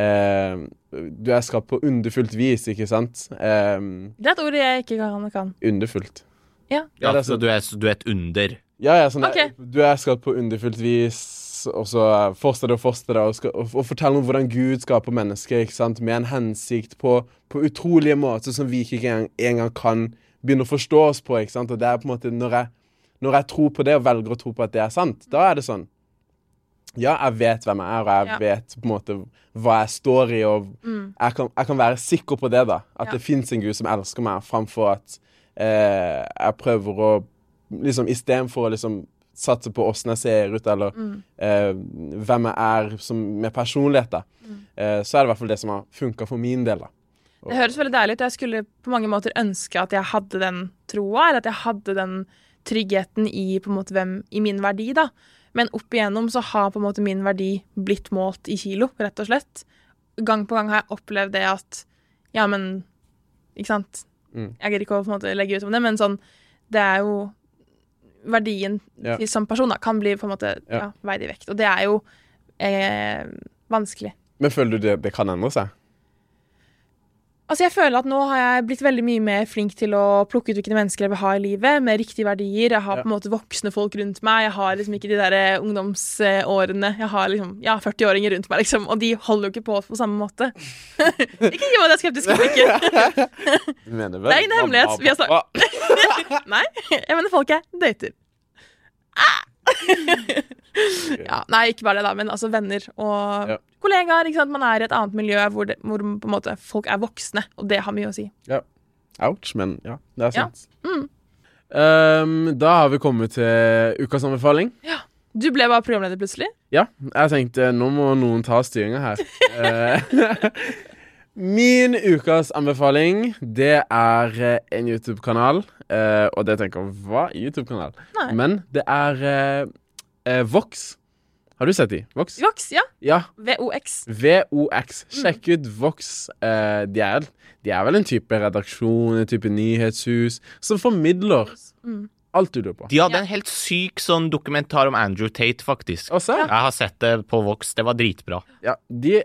eh, Du er skapt på underfullt vis, ikke sant? Eh, Det er et ord jeg ikke kan. kan. underfullt. Ja. ja er så sånn- du er, du er et under. Ja, ja, sånn okay. Du er skapt på underfullt vis, og så fortsetter og fortsetter og, og, og forteller om hvordan Gud skaper mennesker, ikke sant? med en hensikt på, på utrolige måter som vi ikke engang, engang kan begynne å forstå oss på. ikke sant? Og det er på en måte når jeg, når jeg tror på det og velger å tro på at det er sant, da er det sånn Ja, jeg vet hvem jeg er, og jeg Ja. vet på en måte hva jeg står i, og Mm. jeg kan, jeg kan være sikker på det, da. At Ja. det fins en Gud som elsker meg, framfor at eh, jeg prøver å liksom Istedenfor å liksom satse på åssen jeg ser ut, eller Mm. eh, hvem jeg er som, med personlighet, da. Mm. Eh, så er det i hvert fall det som har funka for min del, da. Det høres veldig deilig ut. Jeg skulle på mange måter ønske at jeg hadde den troa, eller at jeg hadde den tryggheten i måte hvem, i min verdi, da. Men opp igjennom så har på en måte min verdi blitt målt i kilo, rett og slett. Gang på gang har jeg opplevd det at Ja, men Ikke sant? Mm. Jeg gidder ikke å måte legge ut om det, men sånn Det er jo Verdien Ja. til som person da, kan bli på en måte Ja. ja, veid i vekt. Og det er jo eh, vanskelig. Men føler du det, det kan endre seg? Altså jeg føler at nå har jeg blitt veldig mye mer flink til å plukke ut hvilke mennesker jeg vil ha i livet, med riktige verdier. Jeg har på en måte voksne folk rundt meg. Jeg har liksom ikke de der eh, ungdomsårene. Jeg har liksom, ja, 40-åringer rundt meg, liksom, og de holder jo ikke på på samme måte. [laughs] ikke gi meg det skeptiske blikket. [laughs] Du mener vel? Det er ingen hemmelighet. Vi har snakket [laughs] Nei, jeg mener folk jeg dater. Ah! ja, nei, ikke bare det, da, men altså venner og Ja. Kollegaer. ikke sant? Man er i et annet miljø hvor, det, hvor måte folk er voksne, og det har mye å si. Ouch, men ja, det er Ja. sant. Mm. Um, da har vi kommet til ukas anbefaling. Du ble bare programleder plutselig? Ja, jeg tenkte nå må noen ta styringa her. [laughs] Eh, [laughs] Min ukas anbefaling, det er eh, en YouTube-kanal. Uh, og det tenker jeg, hva? YouTube-kanal? Men det er uh, eh, Vox. Har du sett de? Vox? Vox, ja. Ja. VOX. VOX. Sjekk ut Vox. Eh, de, er, de er vel en type redaksjon, en type nyhetshus, som formidler Mm. alt du lurer på. De hadde Ja. en helt syk sånn dokumentar om Andrew Tate, faktisk. Også, Jeg har sett det på Vox. Det var dritbra. Ja, de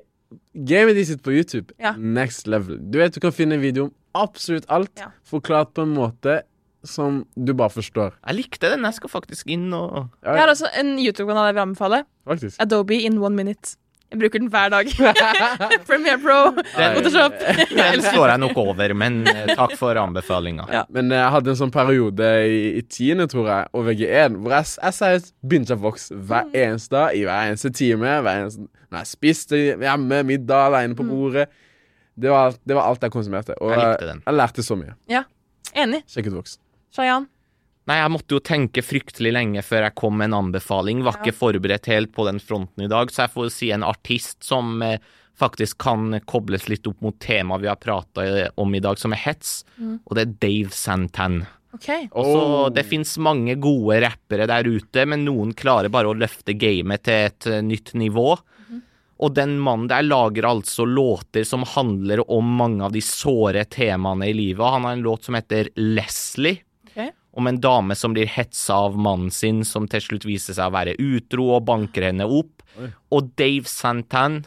Gamet de sitter på YouTube. Ja. Next level. Du vet du kan finne en video om absolutt alt, Ja. forklart på en måte som du bare forstår. Jeg likte den. Jeg skal faktisk inn og Ja, Jeg har også en YouTube-kanal jeg vil anbefale. faktisk. Adobe in one minute. Jeg bruker den hver dag. [laughs] Premiere Pro, Photoshop. [laughs] Den slår jeg nok over, men eh, takk for anbefalinga. Ja. Men jeg hadde en sånn periode i, i tiende, tror jeg, og VG1, hvor jeg, jeg seriøst begynte å vokse hver Mm. eneste dag, i hver eneste time. Hver eneste, når jeg spiste hjemme, middag alene Mm. på bordet. Det var, det var alt jeg konsumerte. Og Jeg likte den. jeg lærte så mye. Ja, Enig. Sjekk ut Vox. Shayan. Nei, jeg måtte jo tenke fryktelig lenge før jeg kom med en anbefaling. Var Ja. ikke forberedt helt på den fronten i dag, så jeg får si en artist som eh, faktisk kan kobles litt opp mot temaet vi har prata om i dag, som er hets, Mm. og det er Dave Santan. Okay. Og så Oh. Det fins mange gode rappere der ute, men noen klarer bare å løfte gamet til et eh, nytt nivå. Og den mannen der lager altså låter som handler om mange av de såre temaene i livet. Og han har en låt som heter Leslie. Om en dame som blir hetsa av mannen sin, som til slutt viser seg å være utro og banker henne opp. Oi. Og Dave Santan,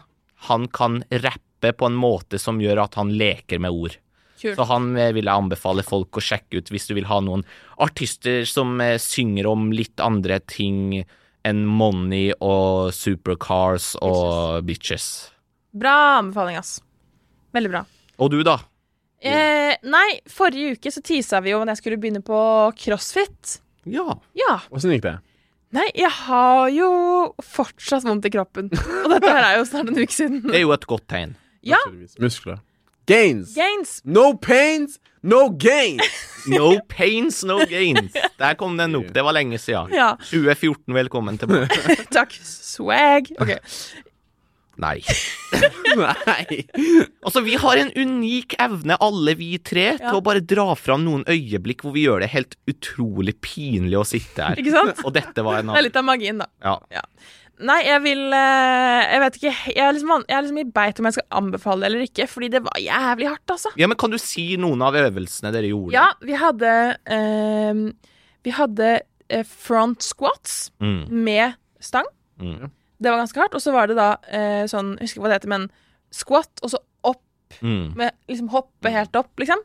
han kan rappe på en måte som gjør at han leker med ord. Kult. Så han eh, vil jeg anbefale folk å sjekke ut hvis du vil ha noen artister som eh, synger om litt andre ting enn money og supercars og bitches. Bra anbefaling, ass. Veldig bra. Og du, da? Eh, nei, forrige uke så tisa vi jo at jeg skulle begynne på crossfit. Ja. Ja. Åssen gikk det? Nei, jeg har jo fortsatt vondt i kroppen. Og dette her er jo snart en uke siden. Det er jo et godt tegn. Ja, Muskler. Gains. gains. No pains, no gains. No pains, no gains. Der kom den opp. Det var lenge siden. Ja, 2014, velkommen tilbake. [laughs] takk. Swag. OK. Nei. [laughs] Nei. Altså, vi har en unik evne, alle vi tre, Ja. til å bare dra fram noen øyeblikk hvor vi gjør det helt utrolig pinlig å sitte her. [laughs] Ikke sant? Og dette var en Det er litt av magien, da. Ja. Nei, jeg vil eh, Jeg vet ikke. Jeg er liksom, jeg er liksom i beit om jeg skal anbefale det eller ikke, fordi det var jævlig hardt, altså. ja, men kan du si noen av øvelsene dere gjorde? Ja, vi hadde eh, Vi hadde eh, front squats Mm, med stang. mm, Det var ganske hardt. Og så var det da eh, sånn Jeg husker ikke hva det heter, men squat, og så opp mm. med liksom hoppe helt opp, liksom.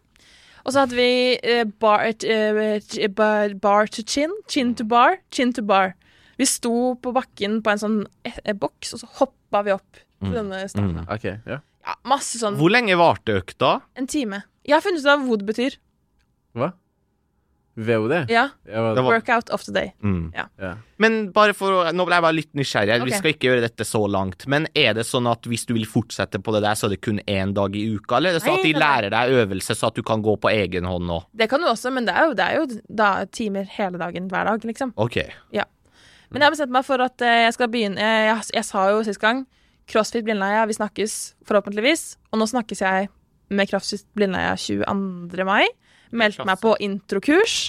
Og så hadde vi eh, bar, eh, bar, bar to chin, chin to bar, chin to bar. Vi sto på bakken på en sånn eh, eh, boks, og så hoppa vi opp til Mm. denne stangen. Mm. Okay, Ja. Ja, masse sånn Hvor lenge varte økta? En time. Jeg har funnet ut av hva det betyr. Hva? VOD? Ja. Var, Workout of the day. Mm. ja. Men bare for å Nå ble jeg bare litt nysgjerrig. Okay. Vi skal ikke gjøre dette så langt. Men er det sånn at hvis du vil fortsette på det der, så er det kun én dag i uka? Eller er det sånn at de lærer deg øvelse, så at du kan gå på egen hånd nå? Det kan du også, men det er jo, det er jo da timer hele dagen hver dag, liksom. OK. Men jeg har bestemt meg for at eh, jeg skal begynne Jeg, jeg, jeg sa jo sist gang CrossFit Blindleia, vi snakkes forhåpentligvis. Og nå snakkes jeg med CrossFit Blindleia 22. mai. Meldte meg på introkurs.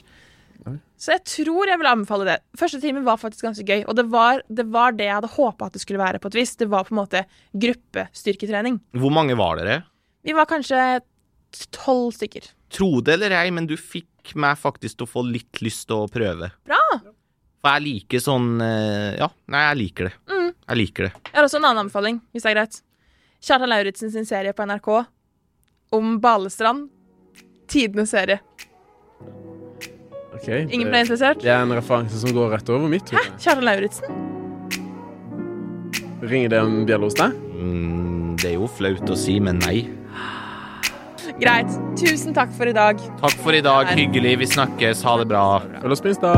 Så jeg tror jeg vil anbefale det. Første timen var faktisk ganske gøy. Og det var det, var det jeg hadde håpa at det skulle være på et vis. Det var på en måte gruppestyrketrening. Hvor mange var dere? Vi var kanskje tolv stykker. Tro det eller ei, men du fikk meg faktisk til å få litt lyst til å prøve. Bra! For jeg liker sånn eh, Ja, nei, jeg liker det. Mm. Jeg liker det. Jeg har også en annen anbefaling, hvis det er greit. Kjartan Lauritzen sin serie på NRK om Balestrand. Tidenes serie. OK. Ingen ble interessert? det er en referanse som går rett over mitt hode. Kjartan Lauritzen? Ringer det en bjelle hos deg? Mm, det er jo flaut å si, men nei. Greit. Tusen takk for i dag. Takk for i dag. Hyggelig. Vi snakkes. Ha det bra. Følg oss på Insta.